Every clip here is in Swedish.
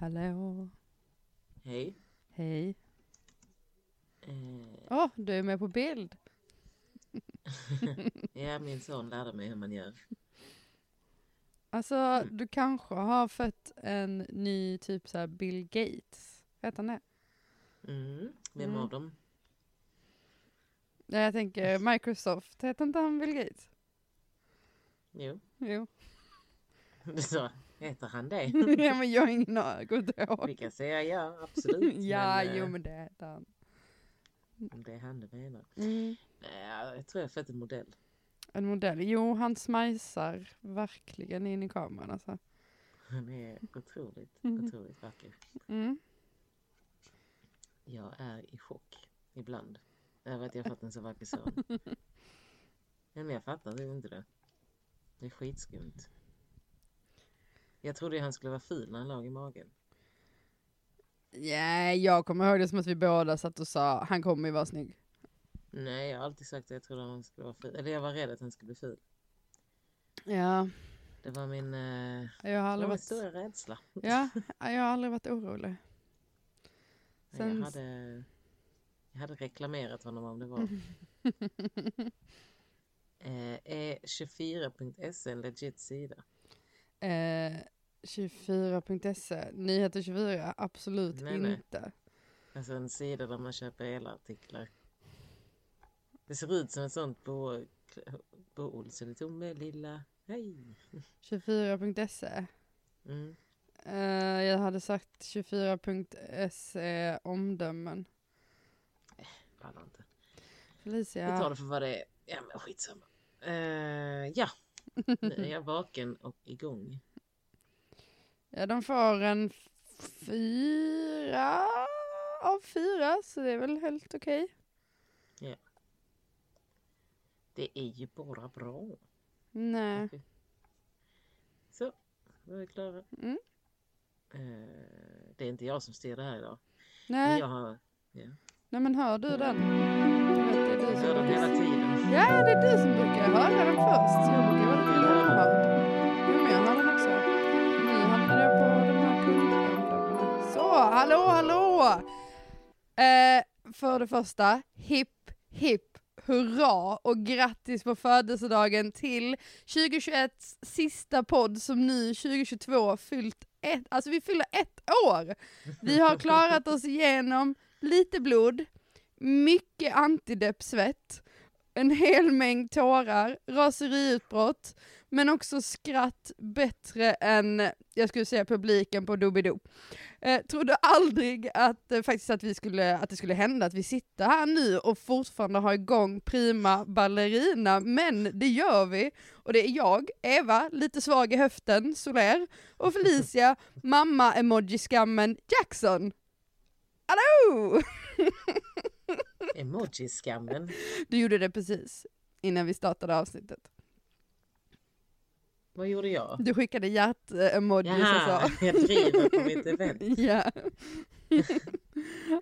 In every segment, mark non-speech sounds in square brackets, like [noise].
Hallå. Hej. Hej. Eh, Åh, du är med på bild. [laughs] ja, min son lärde mig hur man gör. Alltså, du kanske har fött en ny typ så här Bill Gates. Vet han det? Mm. Vem Mm. av dem? Ja, jag tänker [laughs] Microsoft. Heter inte han Bill Gates? Jo, Jo. [laughs] du sa, heter han det? [laughs] ja, men jag har ingen aning. Går inte ihåg. Vi kan säga ja, absolut. [laughs] ja, men, jo eh, men det heter han. Om det är han du menar. Mm. Nej, jag tror jag har fött en modell. En modell. Jo, han smajsar verkligen in i kameran alltså. Han är otroligt, Mm. otroligt vacker. Mm. Jag är i chock ibland över att jag fått en så vacker son. [laughs] Men jag fattar det inte det. Det är skitskumt. Jag trodde han skulle vara ful när han låg i magen. Ja, jag kommer ihåg det som att vi båda satt och sa han kommer ju vara snygg. Nej, jag har alltid sagt att jag trodde han skulle vara ful. Eller jag var rädd att han skulle bli ful. Ja, Det var min, eh, jag har aldrig varit... stora rädsla. Ja, jag har aldrig varit orolig. Nej, Sen- Jag, hade, jag hade reklamerat honom om det var. [laughs] Eh, är 24.se en legit sida? Eh, 24.se, nyheter 24, absolut Nej, nej. inte. Alltså en sida där man köper elartiklar. Det ser ut som ett sånt bo, bo Olsson i Tomelilla. Hej! 24.se. Mm. Eh, jag hade sagt 24.se omdömen. Pallar inte. Vi tar Felicia, det för vad det är. Ja men skitsamma. Eh, ja, nu [laughs] är jag vaken och igång. ja de får en fyra av fyra, så det är väl helt okej. Det är ju bara bra. Nej. Så, då är vi klara. Mm. Eh, det är inte jag som styr det här idag. Men Nej, jag har... Ja. nej men hör du den? Du hör den hela tiden. Ja, det är du som brukar höra den först. Jag brukar vara lite långhalm. Jo, men jag hör den också. Nu hamnade jag på de här kundomdömena. Så, hallå, hallå! Eh, för det första, hipp, hipp, hurra och grattis på födelsedagen till 2021 sista podd som nu 2022 fyllt ett, alltså vi fyller ett år. Vi har klarat oss igenom lite blod, mycket antideppsvett, en hel mängd tårar, raseriutbrott, men också skratt bättre än, jag skulle säga publiken på Doobidoo. Eh, trodde aldrig att, eh, faktiskt att, vi skulle, att det skulle hända, att vi sitter här nu och fortfarande har igång prima ballerina, men det gör vi. Och det är jag, Eva, lite svag i höften, Soler, och Felicia, [laughs] mamma-emoji-skammen Jackson. Hallå! [laughs] Emojiskammen. Du gjorde det precis innan vi startade avsnittet. Vad gjorde jag? Du skickade hjärt-emojis och så. jag driver på mitt [laughs] event. ja. [laughs]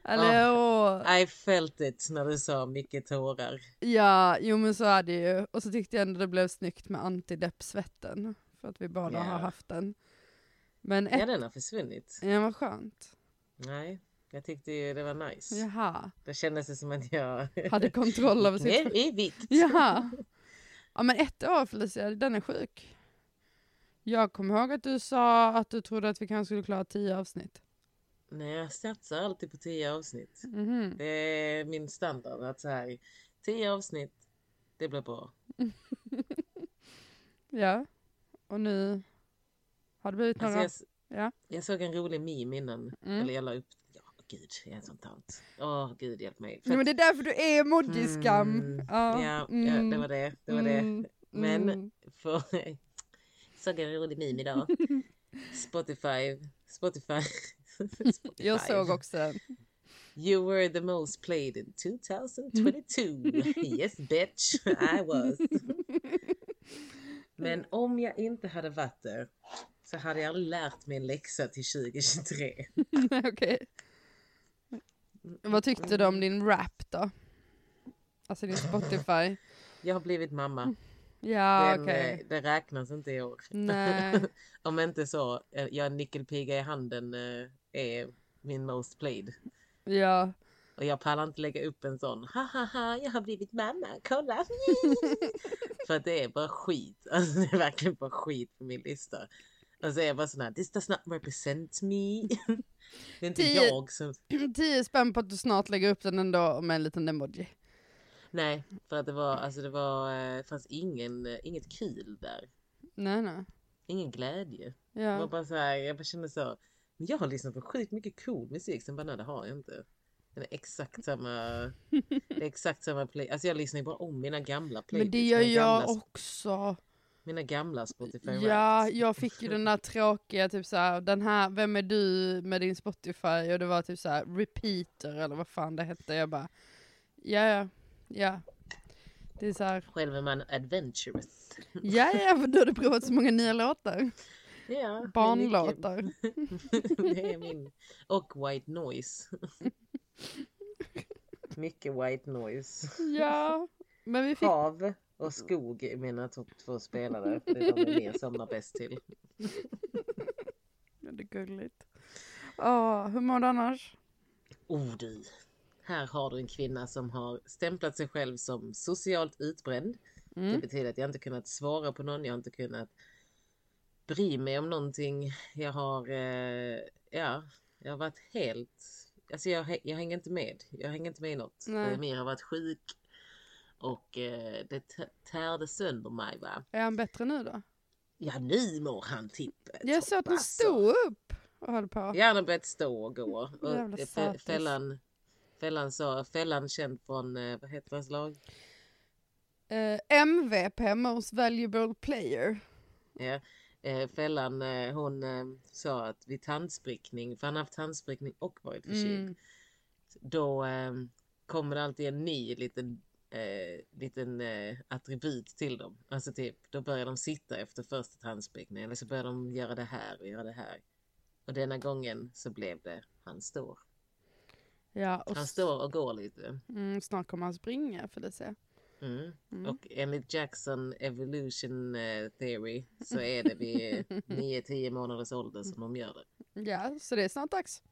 Hallå! I felt it när du sa mycket tårar. Ja, jo men så är det ju. Och så tyckte jag ändå det blev snyggt med antidepp-svetten. För att vi båda Ja. har haft den. Men Ja, ett, den har försvunnit. ja vad skönt. Nej, jag tyckte ju det var nice. Jaha, Det kändes det som att jag [laughs] hade kontroll över [laughs] sitt... ner i vikt. Jaha. Ja men ett år Felicia, den är sjuk. Jag kommer ihåg att du sa att du trodde att vi kanske skulle klara tio avsnitt. Nej, jag satsar alltid på tio avsnitt. Mhm. Det är min standard att så här, tio avsnitt, det blir bra. [laughs] Ja, och nu har det blivit några... Alltså jag, Ja. jag såg en rolig meme innan, Mm. eller jag la upp, gud, jag är en sån tant. Åh gud hjälp mig. För Nej, men det är därför du är emoji-skam. Mm, Ja, ja, mm, ja, det var det. Det var det. mm, Men mm. för, såg en rolig meme idag. Spotify, Spotify. [laughs] Spotify. Jag såg också den. You were the most played in 2022. [laughs] yes bitch, I was. [laughs] Men om jag inte hade varit där så hade jag lärt mig en läxa till 2023. Okej. Vad tyckte du om din rap då? Alltså din Spotify. Jag har blivit mamma. Ja, Den, okej. eh, det räknas inte i år. Nej. [laughs] Om inte så, eh, jag nyckelpiga i handen eh, är min most played. Ja. Och jag pallar inte lägga upp en sån, ha ha ha, jag har blivit mamma, kolla! [laughs] För att det är bara skit, alltså det är verkligen bara skit på min lista. Och så är jag bara sån här, this does not represent me. [laughs] Det är inte Tio- jag som, [clears throat] 10 spänn på att du snart lägger upp den ändå med en liten emoji. nej, för att det var, alltså det var, eh, fanns ingen, eh, inget kul där. Nej, nej. Ingen glädje. Det var Ja. bara så här, jag bara kände så, men jag har lyssnat på sjukt mycket cool musik, sen bara nej det har jag inte. Det är exakt samma, [laughs] det är exakt samma play, alltså jag lyssnar ju bara om mina gamla playlists. Men det gör jag gamla, också. Mina gamla Spotify Ja, jag fick ju den där tråkiga, typ såhär, den här, vem är du med din Spotify? Och det var typ såhär, repeater eller vad fan det hette. Jag bara, ja, ja, ja. Det är såhär, Själv är man adventurous. ja, ja, för du hade provat så många nya låtar. Ja, Barnlåtar. [laughs] det är min. Och white noise. [laughs] Mycket white noise. Ja, men vi fick, Hav och skog är mina topp två spelare. Det är de jag somnar bäst till. Ja, det är gulligt. Ja, hur mår du annars? Oh du. Här har du en kvinna som har stämplat sig själv som socialt utbränd. Det Mm. betyder att jag inte kunnat svara på någon, jag har inte kunnat bry mig om någonting. Jag har, eh, ja, jag har varit helt, alltså jag, jag hänger inte med. Jag hänger inte med i något. Nej. Emir har varit sjuk och eh, det tärde sönder mig va. Är han bättre nu då? Ja nu mår han tippet. Jag såg att han hoppas stod upp och höll på. Ja, han har börjat stå och gå. Och Jävla eh, fällan, fällan sa, fällan känd från, eh, vad heter hans lag? Eh, MVP, Most Valuable Player. Ja, eh, Fällan eh, hon eh, sa att vid tandsprickning, för han har haft tandsprickning och varit förkyld, Mm. då eh, kommer det alltid en ny liten, eh, liten eh, attribut till dem. Alltså typ, då börjar de sitta efter första tandsprickningen eller så börjar de göra det här och göra det här. Och denna gången så blev det, han står. Ja, och Han står och går lite. mm, snart kommer han springa Felicia. Mm. Mm. Och enligt Jackson evolution eh, theory så är det vid [laughs] 9-10 månaders ålder som de gör det. Ja, så det är snart dags.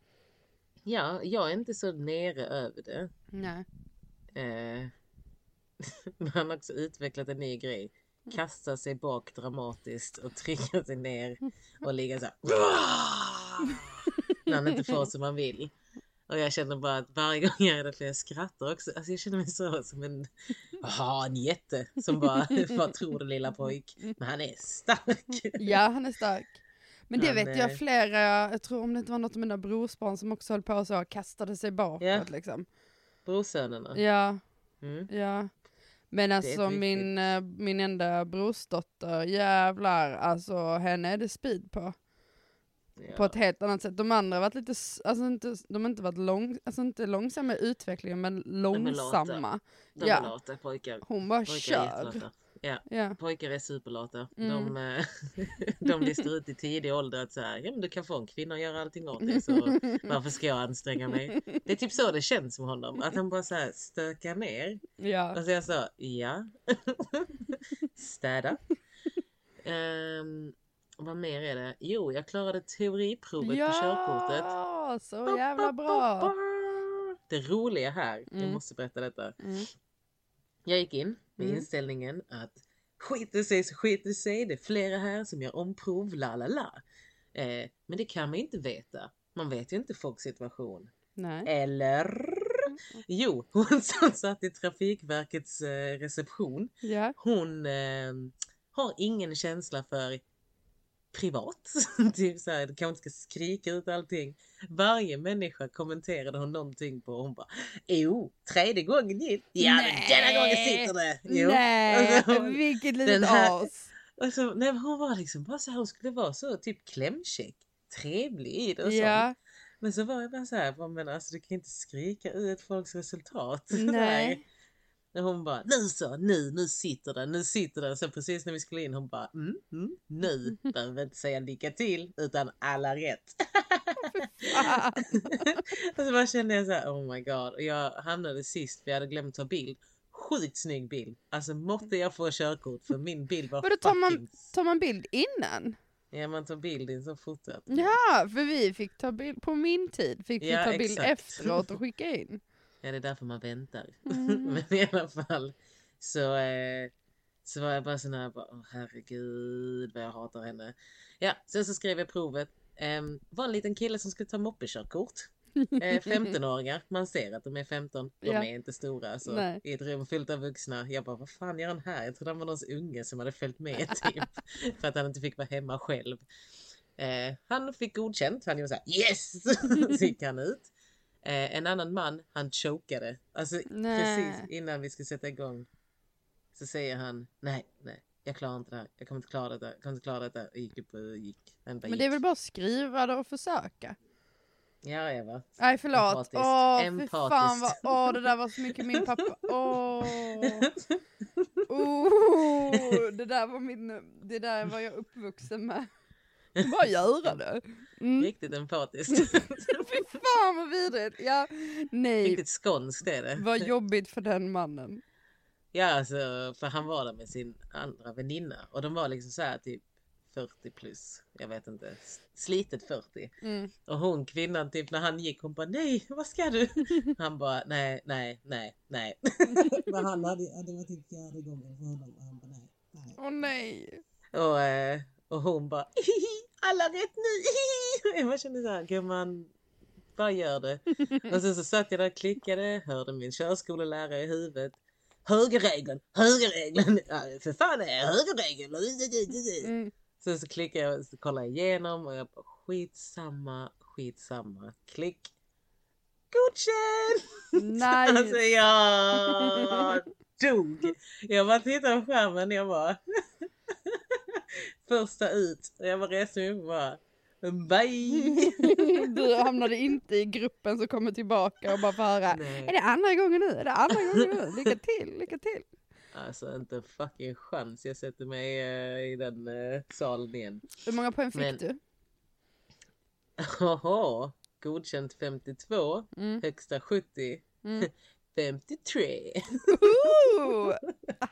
Ja, jag är inte så nere över det. Nej. Eh, [laughs] men han har också utvecklat en ny grej. Kasta sig bak dramatiskt och trycka sig ner och ligga så här. [laughs] När han inte får som han vill. Och jag känner bara att varje gång jag är det för jag skrattar också. Alltså jag känner mig så som en, aha, en jätte som bara, [laughs] vad tror du lilla pojk? Men han är stark. Ja, han är stark. Men det Han, vet jag flera, jag tror om det inte var något av mina brorsbarn som också höll på så, kastade sig bakåt Ja. liksom. Brorsönerna. Ja, Mm. ja. Men alltså min, eh, min enda brorsdotter, jävlar, alltså henne är det speed på. Ja. På ett helt annat sätt. De andra har varit lite, alltså inte, de har inte varit lång, alltså inte långsamma i utvecklingen men är långsamma. De ja. är lata pojkar. Hon bara Pojkar kör. Ja. Ja. Pojkar är superlata. Mm. De, eh, [laughs] de listar ut i tidig ålder att så här, ja, men du kan få en kvinna att göra allting åt dig. Så [laughs] varför ska jag anstränga mig? Det är typ så det känns med honom. Att han bara så här stökar ner. ja. Och så jag sa ja. [laughs] Städa. Um, vad mer är det? Jo, jag klarade teoriprovet på körkortet. Ja, så jävla bra. Det roliga här, jag Mm. måste berätta detta. Mm. Jag gick in med Mm. inställningen att skiter sig så skiter sig, det är flera här som gör omprov, la la la. Eh, men det kan man inte veta. Man vet ju inte folks situation. Nej. Eller? Jo, [laughs] hon som satt i Trafikverkets eh, reception, Ja. hon eh, har ingen känsla för privat. [laughs] typ så här, du kanske inte ska skrika ut allting. Varje människa kommenterade hon någonting på och hon bara Jo, tredje gången gick. Ja, men denna gången sitter det. Jo. Nej, [laughs] Alltså, vilket den litet as. Alltså, nej, hon var liksom bara så här, hon skulle vara så typ klämkäck, trevlig i det och sånt. Ja, Men så var jag bara så här, men alltså du kan inte skrika ut folks resultat. [laughs] Nej. Och hon bara, nu så, nu, nu sitter den, nu sitter den. Så precis när vi skulle in, hon bara, mm, mm, nu [laughs] behöver vi inte säga lycka till, utan alla rätt. [laughs] och så bara kände jag så här, oh my god. Och jag hamnade sist, vi hade glömt ta bild. sjukt snygg bild. Alltså måtte jag få körkort för min bild var Vadå, tar man-. Tar man bild innan? Ja man tar bild i så fotat. Ja, för vi fick ta bild, på min tid fick vi Ja, ta bild exakt. efteråt och skicka in. Ja det är därför man väntar. [laughs] Mm. Men i alla fall så, eh, så var jag bara sån här, bara, åh herregud vad jag hatar henne. Ja, sen så skrev jag provet. Um, var en liten kille som skulle ta moppekörkort. [laughs] Eh, 15-åringar, man ser att de är 15. De Ja. är inte stora alltså, Nej. i ett rum fullt av vuxna. Jag bara, vad fan gör han här? Jag trodde han var någons unge som hade följt med [laughs] typ. för att han inte fick vara hemma själv. Eh, han fick godkänt, han gjorde så här, yes! så gick han ut. Eh, en annan man, han chokade. Alltså Nej. precis innan vi skulle sätta igång. Så säger han, nej, nej, jag klarar inte det här. Jag kommer inte klara detta, jag kommer inte klara detta. Och gick upp och gick. Men det är gick. väl bara att skriva det och försöka. Ja, Eva. Nej förlåt. Empatiskt. Åh Empatiskt. fan vad, åh det där var så mycket min pappa. Åh. [laughs] Oh, det där var min, det där var jag uppvuxen med. Bara göra det. Mm. Riktigt empatiskt. [laughs] Fy fan vad vidrigt. Ja, nej. Riktigt skånskt är det. Vad jobbigt för den mannen. Ja, alltså, för han var där med sin andra väninna och de var liksom så här typ 40 plus. Jag vet inte, slitet 40. Mm. Och hon kvinnan typ när han gick hon bara nej, vad ska du? [laughs] Han bara nej, nej, nej, nej. [laughs] Men han hade, det var typ fjärde gången för honom och han bara nej, nej. Åh nej. Och, eh, och hon bara "Hihi, alla rätt nu. Jag bara kände så här, gumman, bara gör det. Och sen så satt jag där och klickade, hörde min körskolelärare i huvudet. Högerregeln, högerregeln, ja, för fan är högerregeln? Mm. Sen så klickar jag och så kollar jag igenom och jag bara skitsamma, skitsamma, klick. Godkänd! Alltså Nej. jag dog. Jag bara tittade på skärmen jag bara [laughs] första ut och jag mig upp och bara bye. [laughs] Du [laughs] hamnade inte i gruppen som kommer tillbaka och bara får höra. Är det andra gången nu? Är det andra gången nu? Lycka till, lycka till. alltså inte en fucking chans. Jag sätter mig eh, i den eh, salen igen. Hur många poäng fick Men- du? [laughs] Jaha, godkänt 52, Mm. högsta 70, Mm. 53. Ooh,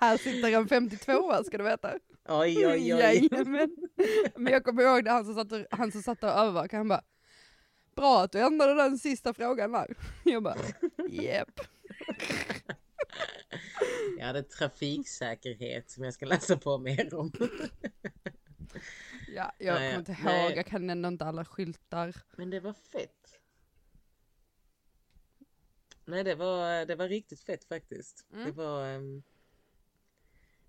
här sitter en 52 ska du veta. Oj, oj, oj. Jajamän. Men jag kommer ihåg det, han som satt och, han som satt och övervakade, han bara Bra att du ändrade den sista frågan där. [laughs] Jag bara Jep. [laughs] Jag hade trafiksäkerhet som jag ska läsa på mer om. Ja, jag kommer inte ihåg, nej. jag kan ändå inte alla skyltar. Men det var fett. Nej, det var, det var riktigt fett faktiskt. Mm. Det var ehm,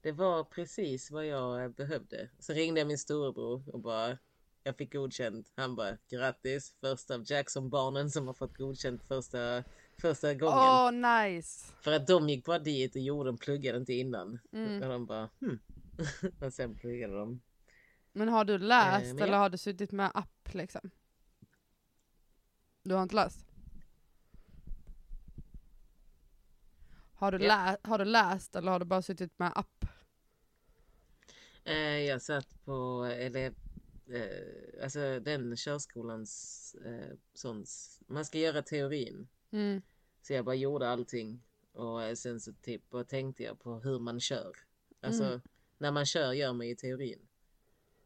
Det var precis vad jag eh, behövde. Så ringde jag min storebror och bara jag fick godkänt. Han bara grattis, första av Jackson-barnen som har fått godkänt första, första gången. Åh nice. För att de gick bara dit och gjorde, de pluggade inte innan. Mm. Och de bara hmm. [laughs] och sen pluggade de. Men har du läst Eh, men eller har du suttit med app liksom? Du har inte läst? Har du, Ja. lä- har du läst eller har du bara suttit med app? Eh, jag satt på, eller eh, alltså den körskolans eh, sånt, man ska göra teorin. Mm. Så jag bara gjorde allting och eh, sen så typ bara tänkte jag på hur man kör. Alltså Mm. när man kör gör man ju teorin.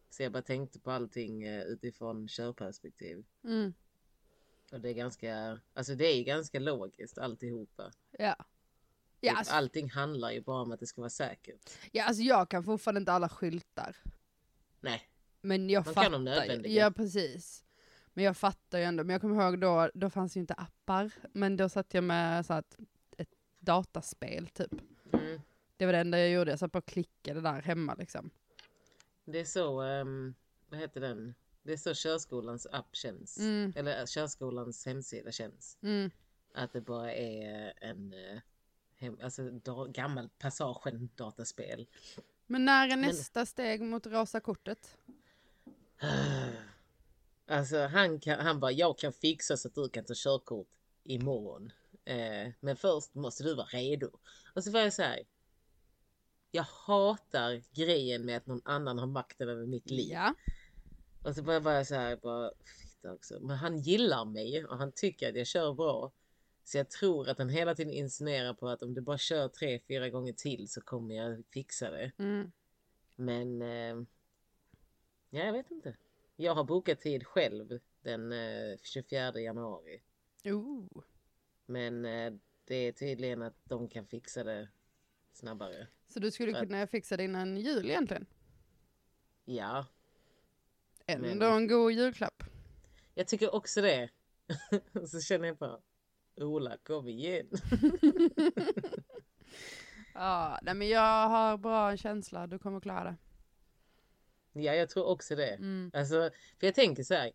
Så jag bara tänkte på allting eh, utifrån körperspektiv. Mm. Och det är ganska, alltså det är ganska logiskt alltihopa. Ja. Ja, Typ, alltså, Allting handlar ju bara om att det ska vara säkert. ja, alltså jag kan fortfarande inte alla skyltar. Nej, Men jag Man fattar kan de nödvändiga. Ja precis. Men jag fattar ju ändå. Men jag kommer ihåg då, då fanns ju inte appar. Men då satt jag med så att ett dataspel typ. mm. Det var det enda jag gjorde. Jag satt bara och klickade där hemma liksom. det är så, ehm, vad heter den? Det är så körskolans app känns. Mm. Eller eh, körskolans hemsida känns. Mm. Att det bara är en eh, hem, alltså, da, gammal passagen dataspel. Men när är Men- nästa steg mot rosa kortet? [sighs] Alltså han, kan, han bara, jag kan fixa så att du kan ta körkort imorgon. Eh, men först måste du vara redo. Och så var jag så här. Jag hatar grejen med att någon annan har makten över mitt liv. Ja. Och så var jag så här, bara, också. Men han gillar mig och han tycker att jag kör bra. Så jag tror att han hela tiden insinuerar på att om du bara kör tre, fyra gånger till så kommer jag fixa det. Mm. Men eh, ja, jag vet inte. Jag har bokat tid själv den eh, 24 januari. Ooh. Men eh, det är tydligen att de kan fixa det snabbare. Så du skulle För att- kunna fixa det innan jul egentligen? Ja, Ändå Men- en god julklapp. jag tycker också det. [laughs] så känner jag bara, Ola kom igen. [laughs] Ja, nej men jag har bra känsla, du kommer klara det. Ja, jag tror också det. Mm. Alltså, för jag tänker så här.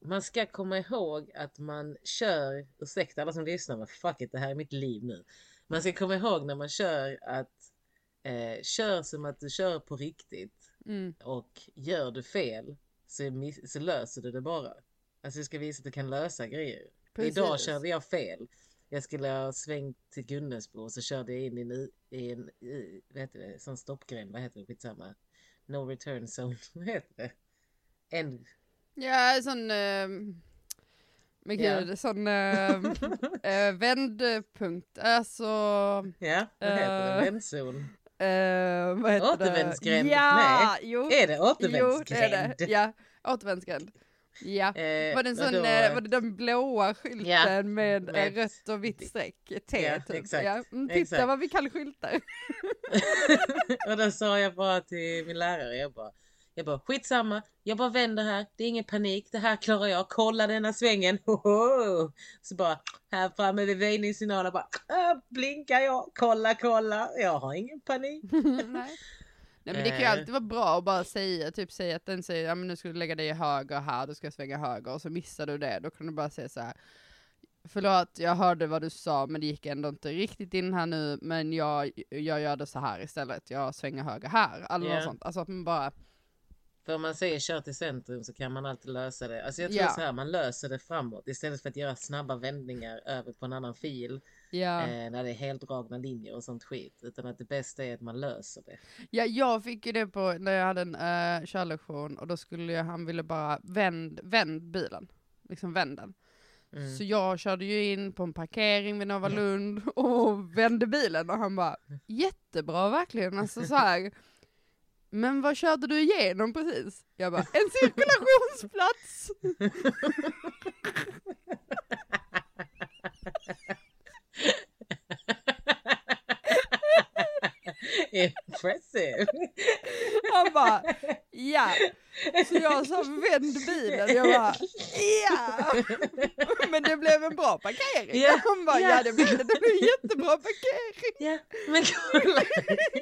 Man ska komma ihåg att man kör, ursäkta alla som lyssnar men fuck it, det här är mitt liv nu. Man ska komma ihåg när man kör att eh, kör som att du kör på riktigt Mm. och gör du fel så, så löser du det bara. Alltså du ska visa att du kan lösa grejer. Precis. Idag körde jag fel. Jag skulle ha svängt till Gunnesbo och så körde jag in i en, i- en i, vad heter det, sån stoppgränd, vad heter det, skitsamma. No return zone, [laughs] vad heter det? En... Ja, sån... Eh, men Ja. gud, sån eh, [laughs] eh, vändpunkt. Alltså... Ja, vad heter det? Eh, Vändzon. Eh, vad heter Återvändsgränd. det? Ja, Nej. jo. Är det Jo, det är återvändsgränd? det. Ja, återvändsgränd. Ja. Eh, Var det, en sån, vadå? eh, var det den blåa skylten Ja, med, med med rött och vitt streck? T Ja, typ. exakt, Ja. Mm, titta exakt. vad vi kan skyltar. [laughs] och då sa jag bara till min lärare, jag bara, jag bara skitsamma, jag bara vänder här, det är ingen panik, det här klarar jag, kolla denna svängen, [laughs] Hoho! Så bara här framme vid väjningssignalen bara äh, blinkar jag, kolla kolla, jag har ingen panik. [laughs] Nej. Men det kan ju Eh. alltid vara bra att bara säga, typ säga att den säger ja men nu ska du lägga dig höger här, du ska svänga höger och så missar du det, då kan du bara säga så här. Förlåt, jag hörde vad du sa men det gick ändå inte riktigt in här nu, men jag, jag gör det så här istället, jag svänger höger här, eller något sånt. Alltså att man bara, För om man säger kör till centrum så kan man alltid lösa det. Alltså jag tror Ja. så här, man löser det framåt istället för att göra snabba vändningar över på en annan fil. Ja. Eh, när det är helt dragna linjer och sånt skit. Utan att det bästa är att man löser det. Ja, jag fick ju det på när jag hade en uh, körlektion och då skulle jag, han ville bara vänd, vänd bilen. Liksom vänd den. Mm. Så jag körde ju in på en parkering vid Nova Lund [laughs] och vände bilen och han bara jättebra verkligen, alltså så här. Men vad körde du igenom precis? Jag bara en cirkulationsplats! [laughs] Impressive! Han bara ja. Så jag sa vänd bilen, jag bara ja. Men det blev en bra parkering. Ja, Han bara ja. ja det blev det, det blev en jättebra parkering. Ja, men kolla! [laughs]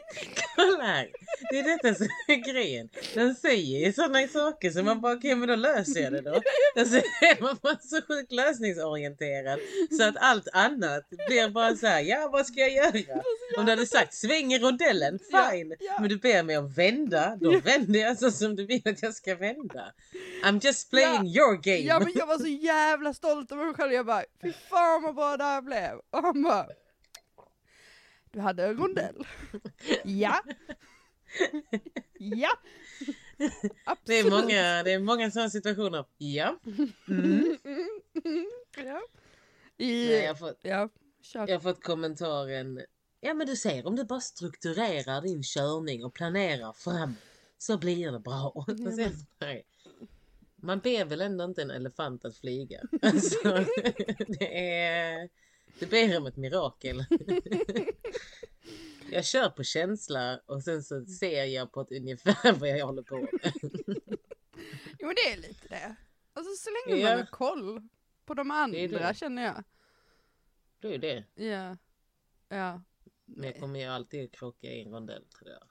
kolla här! Det är detta som är grejen. De säger ju sådana saker som man bara, okej men då löser jag det då. Alltså är man bara så sjukt lösningsorienterad så att allt annat blir bara så här, ja vad ska jag göra? Om du hade sagt sväng i rondellen, Ja, fine. ja. Men du ber mig att vända, då vänder jag så som du vill att jag ska vända. I'm just playing your game. Ja men jag var så jävla stolt över mig själv, jag bara fy fan vad bra det här blev. Och han bara du hade en rondell. [laughs] Ja. Ja. Absolut. det, är många, det är många sådana situationer. Ja. Mm. Ja. Nej, I, jag, har fått, ja. Kör. jag har fått kommentaren. Ja men du ser om du bara strukturerar din körning och planerar fram så blir det bra. [laughs] Nej. Man ber väl ändå inte en elefant att flyga. [laughs] Alltså, det är... Du ber om ett mirakel. [laughs] Jag kör på känsla och sen så ser jag på ett ungefär [laughs] vad jag håller på med. Jo men det är lite det. Alltså så länge Ja. man har koll på de andra det. känner jag. Det är det. Ja. Ja. Men jag kommer ju alltid krocka i en rondell tror jag.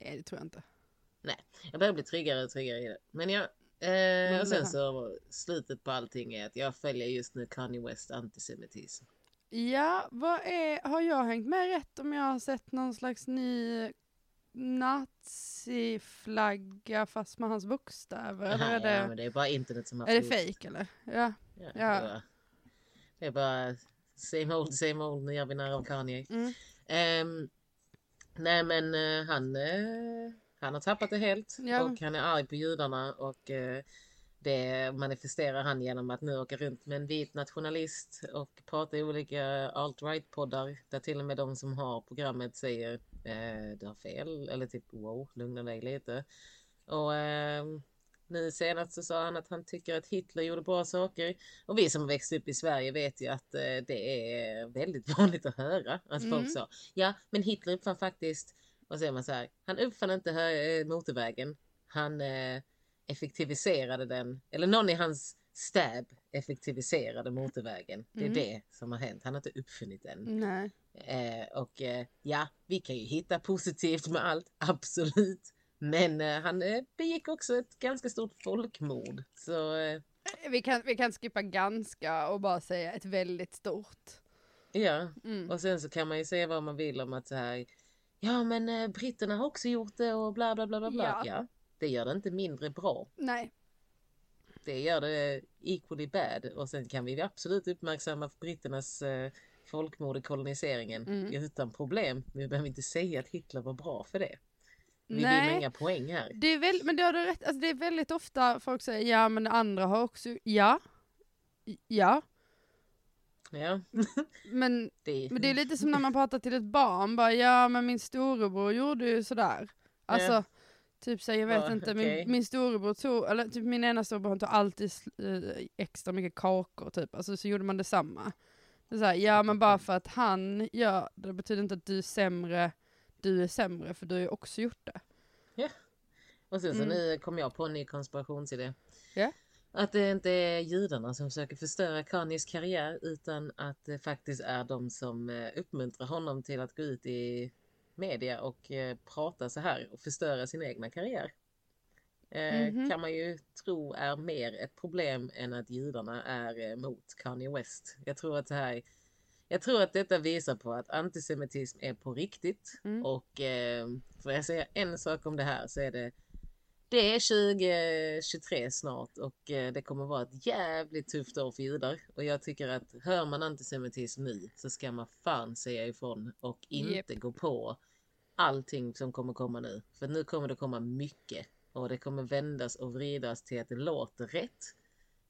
Nej det tror jag inte. Jag börjar bli tryggare och tryggare i det. Men jag... Eh, och sen det- så slutet på allting är att jag följer just nu Kanye West antisemitism. Ja, vad är, har jag hängt med rätt om jag har sett någon slags ny naziflagga fast med hans bokstäver? Eller är Ja, det, men det är bara internet som har är det fake eller? Ja. Ja, Ja. Det, är bara, det är bara same old, same old. Nu gör vi narr av Kanye. Mm. Ehm, nej men eh, han, eh, han har tappat det helt Ja. och han är arg på judarna och eh, det manifesterar han genom att nu åka runt med en vit nationalist och prata i olika alt-right-poddar där till och med de som har programmet säger eh, du har fel eller typ wow, lugna dig lite. Och eh, nu senast så sa han att han tycker att Hitler gjorde bra saker. Och vi som växte upp i Sverige vet ju att eh, det är väldigt [laughs] vanligt att höra att Mm. folk sa ja, men Hitler uppfann faktiskt, vad säger man så här, han uppfann inte eh, motorvägen. Han eh, effektiviserade den, eller någon i hans stab effektiviserade motorvägen. Det är Mm. det som har hänt. Han har inte uppfunnit den. Eh, och eh, ja, vi kan ju hitta positivt med allt, [laughs] absolut. Men eh, han eh, begick också ett ganska stort folkmord. Så eh, Vi kan, vi kan skippa ganska och bara säga ett väldigt stort. ja, Mm. och sen så kan man ju säga vad man vill om att så här. Ja, men eh, britterna har också gjort det och bla bla bla bla bla. Ja. Ja. Det gör det inte mindre bra. Nej. Det gör det equally bad. Och sen kan vi absolut uppmärksamma britternas eh, folkmord i koloniseringen Mm. utan problem. Vi behöver inte säga att Hitler var bra för det. Vi vinner Nej. inga poäng här. Det är, väl, men det har du rätt, alltså det är väldigt ofta folk säger ja men andra har också, ja. Ja. Ja, [laughs] Men, det, men det är lite som när man pratar till ett barn, bara ja men min storebror gjorde ju sådär. Alltså, Ja. Typ så jag vet Ja, inte, okej. min, min storebror tog, eller typ min ena storebror han tog alltid eh, extra mycket kakor typ, alltså så gjorde man detsamma. Det så här, ja men bara för att han gör det betyder inte att du är sämre, du är sämre för du har ju också gjort det. Och sen så Mm. nu kom jag på en ny konspirationsidé. Ja. Att det inte är judarna som försöker förstöra Kanyes karriär utan att det faktiskt är de som eh, uppmuntrar honom till att gå ut i media och eh, prata så här och förstöra sin egna karriär. Eh, Mhm. Kan man ju tro är mer ett problem än att judarna är eh, mot Kanye West. Jag tror att det här jag tror att detta visar på att antisemitism är på riktigt. Mm. Och eh, får jag säga en sak om det här så är det det är 2023 snart och eh, det kommer vara ett jävligt tufft år för judar. Och jag tycker att hör man antisemitism nu så ska man fan säga ifrån och inte gå på allting som kommer komma nu. För nu kommer det komma mycket och det kommer vändas och vridas till att det låter rätt.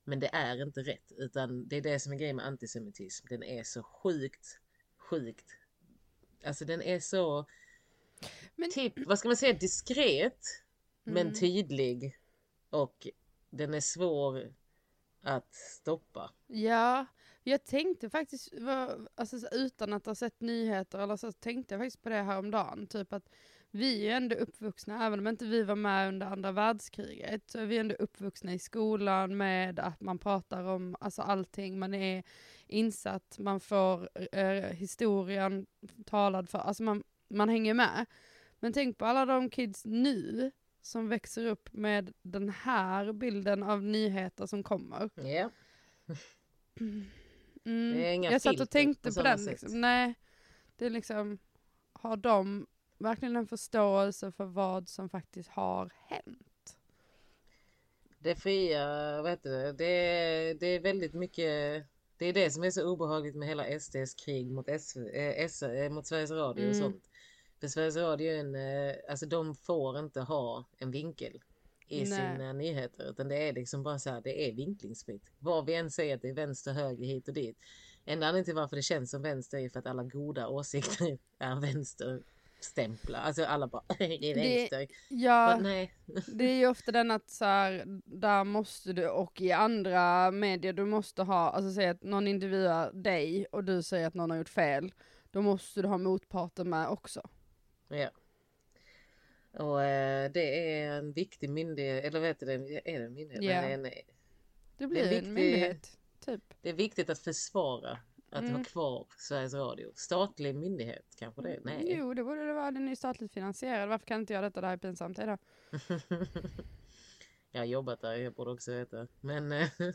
Men det är inte rätt utan det är det som är grejen med antisemitism. Den är så sjukt, sjukt. Alltså den är så, Men- typ, vad ska man säga, diskret men Mm. tydlig och den är svår att stoppa. Ja, jag tänkte faktiskt, alltså, så utan att ha sett nyheter eller så, tänkte jag faktiskt på det här om dagen. Typ att vi är ändå uppvuxna, även om inte vi var med under andra världskriget, så är vi ändå uppvuxna i skolan med att man pratar om alltså, allting, man är insatt, man får eh, historien talad för, alltså man, man hänger med. Men tänk på alla de kids nu som växer upp med den här bilden av nyheter som kommer. Ja, [clears throat] Mm. Det är inga jag satt och tänkte på på, den. Liksom. Nej, det är liksom, har de verkligen en förståelse för vad som faktiskt har hänt? det fria, vad heter det, det är, det är väldigt mycket det är det som är så obehagligt med hela SDs krig mot, S, eh, S, eh, mot Sveriges Radio och Mm. sånt. För Sveriges Radio är en, eh, alltså de får inte ha en vinkel i Nej. sina nyheter utan det är liksom bara så här, det är vinklingsfritt. Vad vi än säger att det är vänster, höger, hit och dit. Enda anledningen till varför det känns som vänster är för att alla goda åsikter [laughs] är vänsterstämplar. Alltså alla bara, [laughs] det är Det- vänster. Ja, nej, [laughs] det är ju ofta den att så här, där måste du, och i andra medier, du måste ha, alltså säga att någon intervjuar dig och du säger att någon har gjort fel, då måste du ha motparten med också. Ja. Och eh, det är en viktig myndighet, eller vet du det, är det en myndighet? Ja. Nej, nej. Det blir viktig- en myndighet, typ. Det är viktigt att försvara att Mm. ha kvar Sveriges Radio. Statlig myndighet kanske det? Nej. Jo, det borde det vara, den är ju statligt finansierad, varför kan inte jag detta, det här är pinsamt, hejdå. [laughs] jag har jobbat där, jag borde också veta. Men eh, [laughs]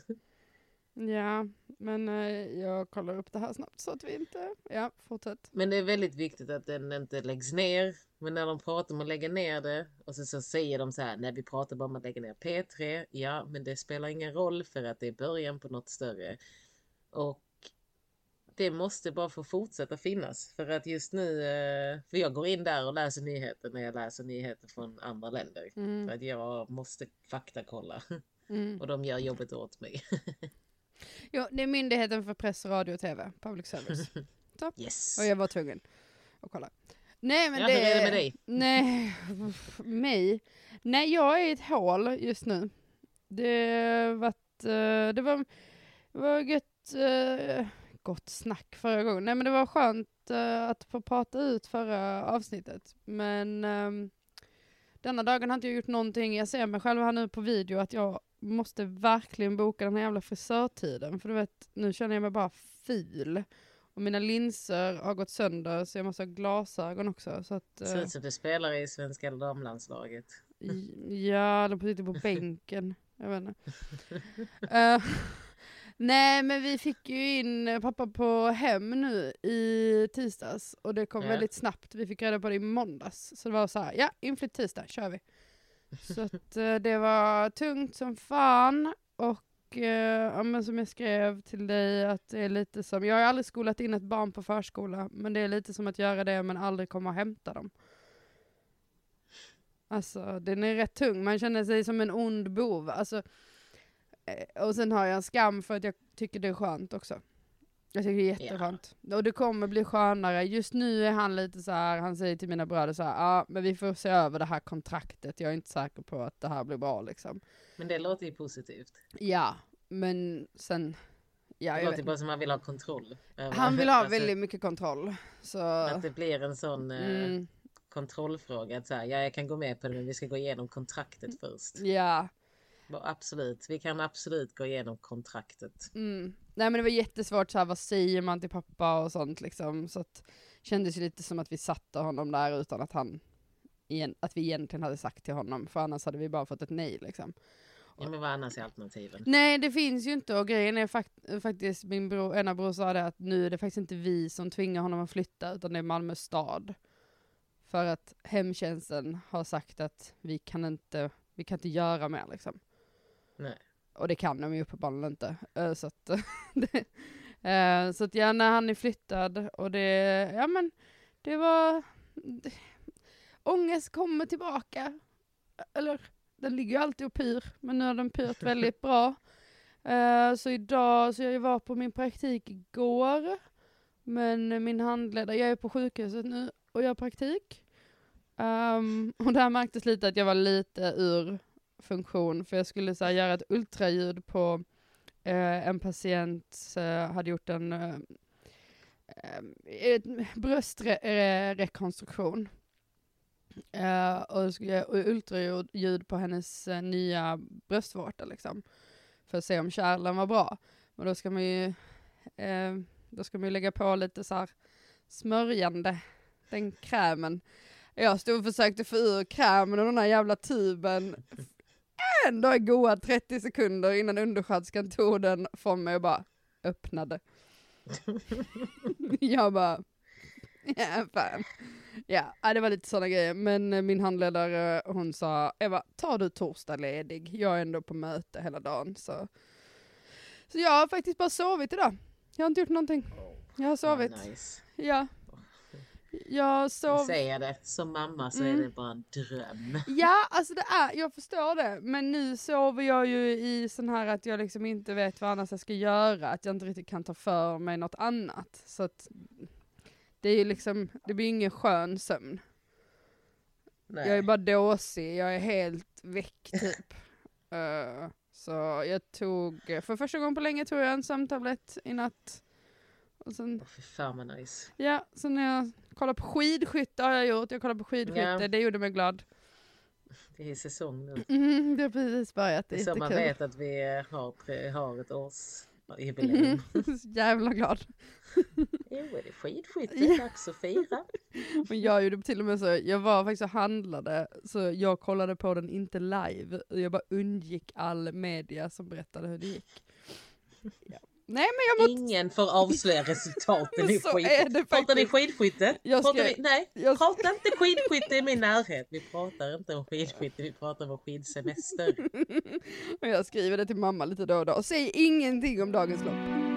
Ja, men eh, jag kollar upp det här snabbt så att vi inte... Ja, fortsätt. Men det är väldigt viktigt att den inte läggs ner. Men när de pratar om att lägga ner det och så, så säger de så här, när vi pratar bara om att lägga ner P3, ja men det spelar ingen roll för att det är början på något större. Och det måste bara få fortsätta finnas för att just nu, eh, för jag går in där och läser nyheter när jag läser nyheter från andra länder. Mm. För att jag måste faktakolla. Mm. Och de gör jobbet åt mig. [laughs] Jo, det är Myndigheten för press, radio och tv, public service. [laughs] Yes! Och jag var tvungen att kolla. Nej men Ja, det... hur är det med dig? Nej, [laughs] mig? Nej jag är i ett hål just nu. Det varit, eh, det var, det var gött, eh, gott snack förra gången. Nej men det var skönt eh, att få prata ut förra avsnittet. Men ehm, denna dagen har inte jag gjort någonting. Jag ser mig själv här nu på video att jag måste verkligen boka den här jävla frisörtiden. För du vet, nu känner jag mig bara ful. Och mina linser har gått sönder så jag måste ha glasögon också. Så att, Ser eh, ut som du spelar i svenska damlandslaget. Ja, eller sitter på [laughs] bänken. Jag vet inte. [laughs] Eh, [laughs] nej, men vi fick ju in pappa på hem nu i tisdags och det kom Ja. väldigt snabbt. Vi fick reda på det i måndags. Så det var så här, ja, inflytt tisdag, kör vi. Så att eh, det var tungt som fan och eh, ja, men som jag skrev till dig att det är lite som, jag har aldrig skolat in ett barn på förskola, men det är lite som att göra det men aldrig komma och hämta dem. Alltså den är rätt tung, man känner sig som en ond bov. Alltså, eh, och sen har jag skam för att jag tycker det är skönt också. Jag tycker det är jätteskönt. Och det kommer bli skönare. Just nu är han lite så här, han säger till mina bröder så ja men vi får se över det här kontraktet. Jag är inte säker på att det här blir bra liksom. Men det låter ju positivt. Ja, men sen, ja Det låter bara som han vill ha kontroll. Han vill ha [laughs] alltså, väldigt mycket kontroll. Så, Att det blir en sån eh, mm, kontrollfråga. Att så här, ja, jag kan gå med på det men vi ska gå igenom kontraktet först. ja. Bara, Absolut, vi kan absolut gå igenom kontraktet. Mm. Nej men det var jättesvårt så här, vad säger man till pappa och sånt liksom. Så att kändes ju lite som att vi satte honom där utan att han, igen, att vi egentligen hade sagt till honom. För annars hade vi bara fått ett nej liksom. Ja, men vad annars är alternativen? Nej det finns ju inte och grejen är fakt faktiskt, min bror, ena bror sa det att nu är det faktiskt inte vi som tvingar honom att flytta utan det är Malmö stad. För att hemtjänsten har sagt att vi kan inte, vi kan inte göra mer liksom. Nej. Och det kan de ju uppenbarligen inte. Eh, Så att, [laughs] det, eh, så att ja, när han är flyttad och det, ja men det var, det, ångest kommer tillbaka. Eller den ligger ju alltid och pyr, men nu har den pyrt [laughs] väldigt bra. Eh, Så idag, så jag var på min praktik igår, men min handledare, jag är på sjukhuset nu och gör praktik. Ehm, och där märktes lite att jag var lite ur funktion för jag skulle så här, göra ett ultraljud på eh, en patient eh, hade gjort en eh, eh ett bröstrekonstruktion. Eh, och jag skulle göra ultraljud på hennes eh, nya bröstvårta liksom. För att se om kärlen var bra. Men då ska man ju, eh, då ska man ju lägga på lite så här smörjande, den krämen. Jag stod och försökte få ur krämen och den här jävla tuben [laughs] ändå goa 30 sekunder innan undersköterskan tog den från mig och bara öppnade. [laughs] jag bara, ja fan. Ja, det var lite sådana grejer. Men eh, min handledare hon sa, Eva, tar du torsdag ledig? Jag är ändå på möte hela dagen. Så, så jag har faktiskt bara sovit idag. Jag har inte gjort någonting. Jag har sovit. Ja, nice. Ja. Jag sov. Det som mamma så Mm. är det bara en dröm. Ja, alltså det är, jag förstår det. Men nu sover jag ju i sån här att jag liksom inte vet vad annars jag ska göra. Att jag inte riktigt kan ta för mig något annat. Så att det är ju liksom, det blir ingen skön sömn. Nej. Jag är bara dåsig, jag är helt väck typ. Eh, så jag tog, för första gången på länge tog jag en sömntablett i natt. Och sen, Åh, fy fan vad nice. ja, sen när jag kollade på skidskytte har jag gjort. Jag kollade på skidskytte, Ja. det gjorde mig glad. Det är säsong nu. [laughs] Mm, det har precis börjat, det Det är är så man vet att vi har, har ett årsjubileum. [laughs] Så jävla glad. Jo, är det skidskytte? Ja. Dags att fira. [laughs] Men jag gjorde till och med så, jag var faktiskt och handlade, så jag kollade på den inte live. Jag bara undgick all media som berättade hur det gick. Ja. Nej men jag måste, Ingen får avslöja resultaten [laughs] i det Pratar ni skidskytte? Jag Pratar ska- vi, nej, jag- prata inte skidskytte i min närhet. Vi pratar inte om skidskytte, vi pratar om skidsemester. [laughs] och jag skriver det till mamma lite då och då. Säg ingenting om dagens lopp.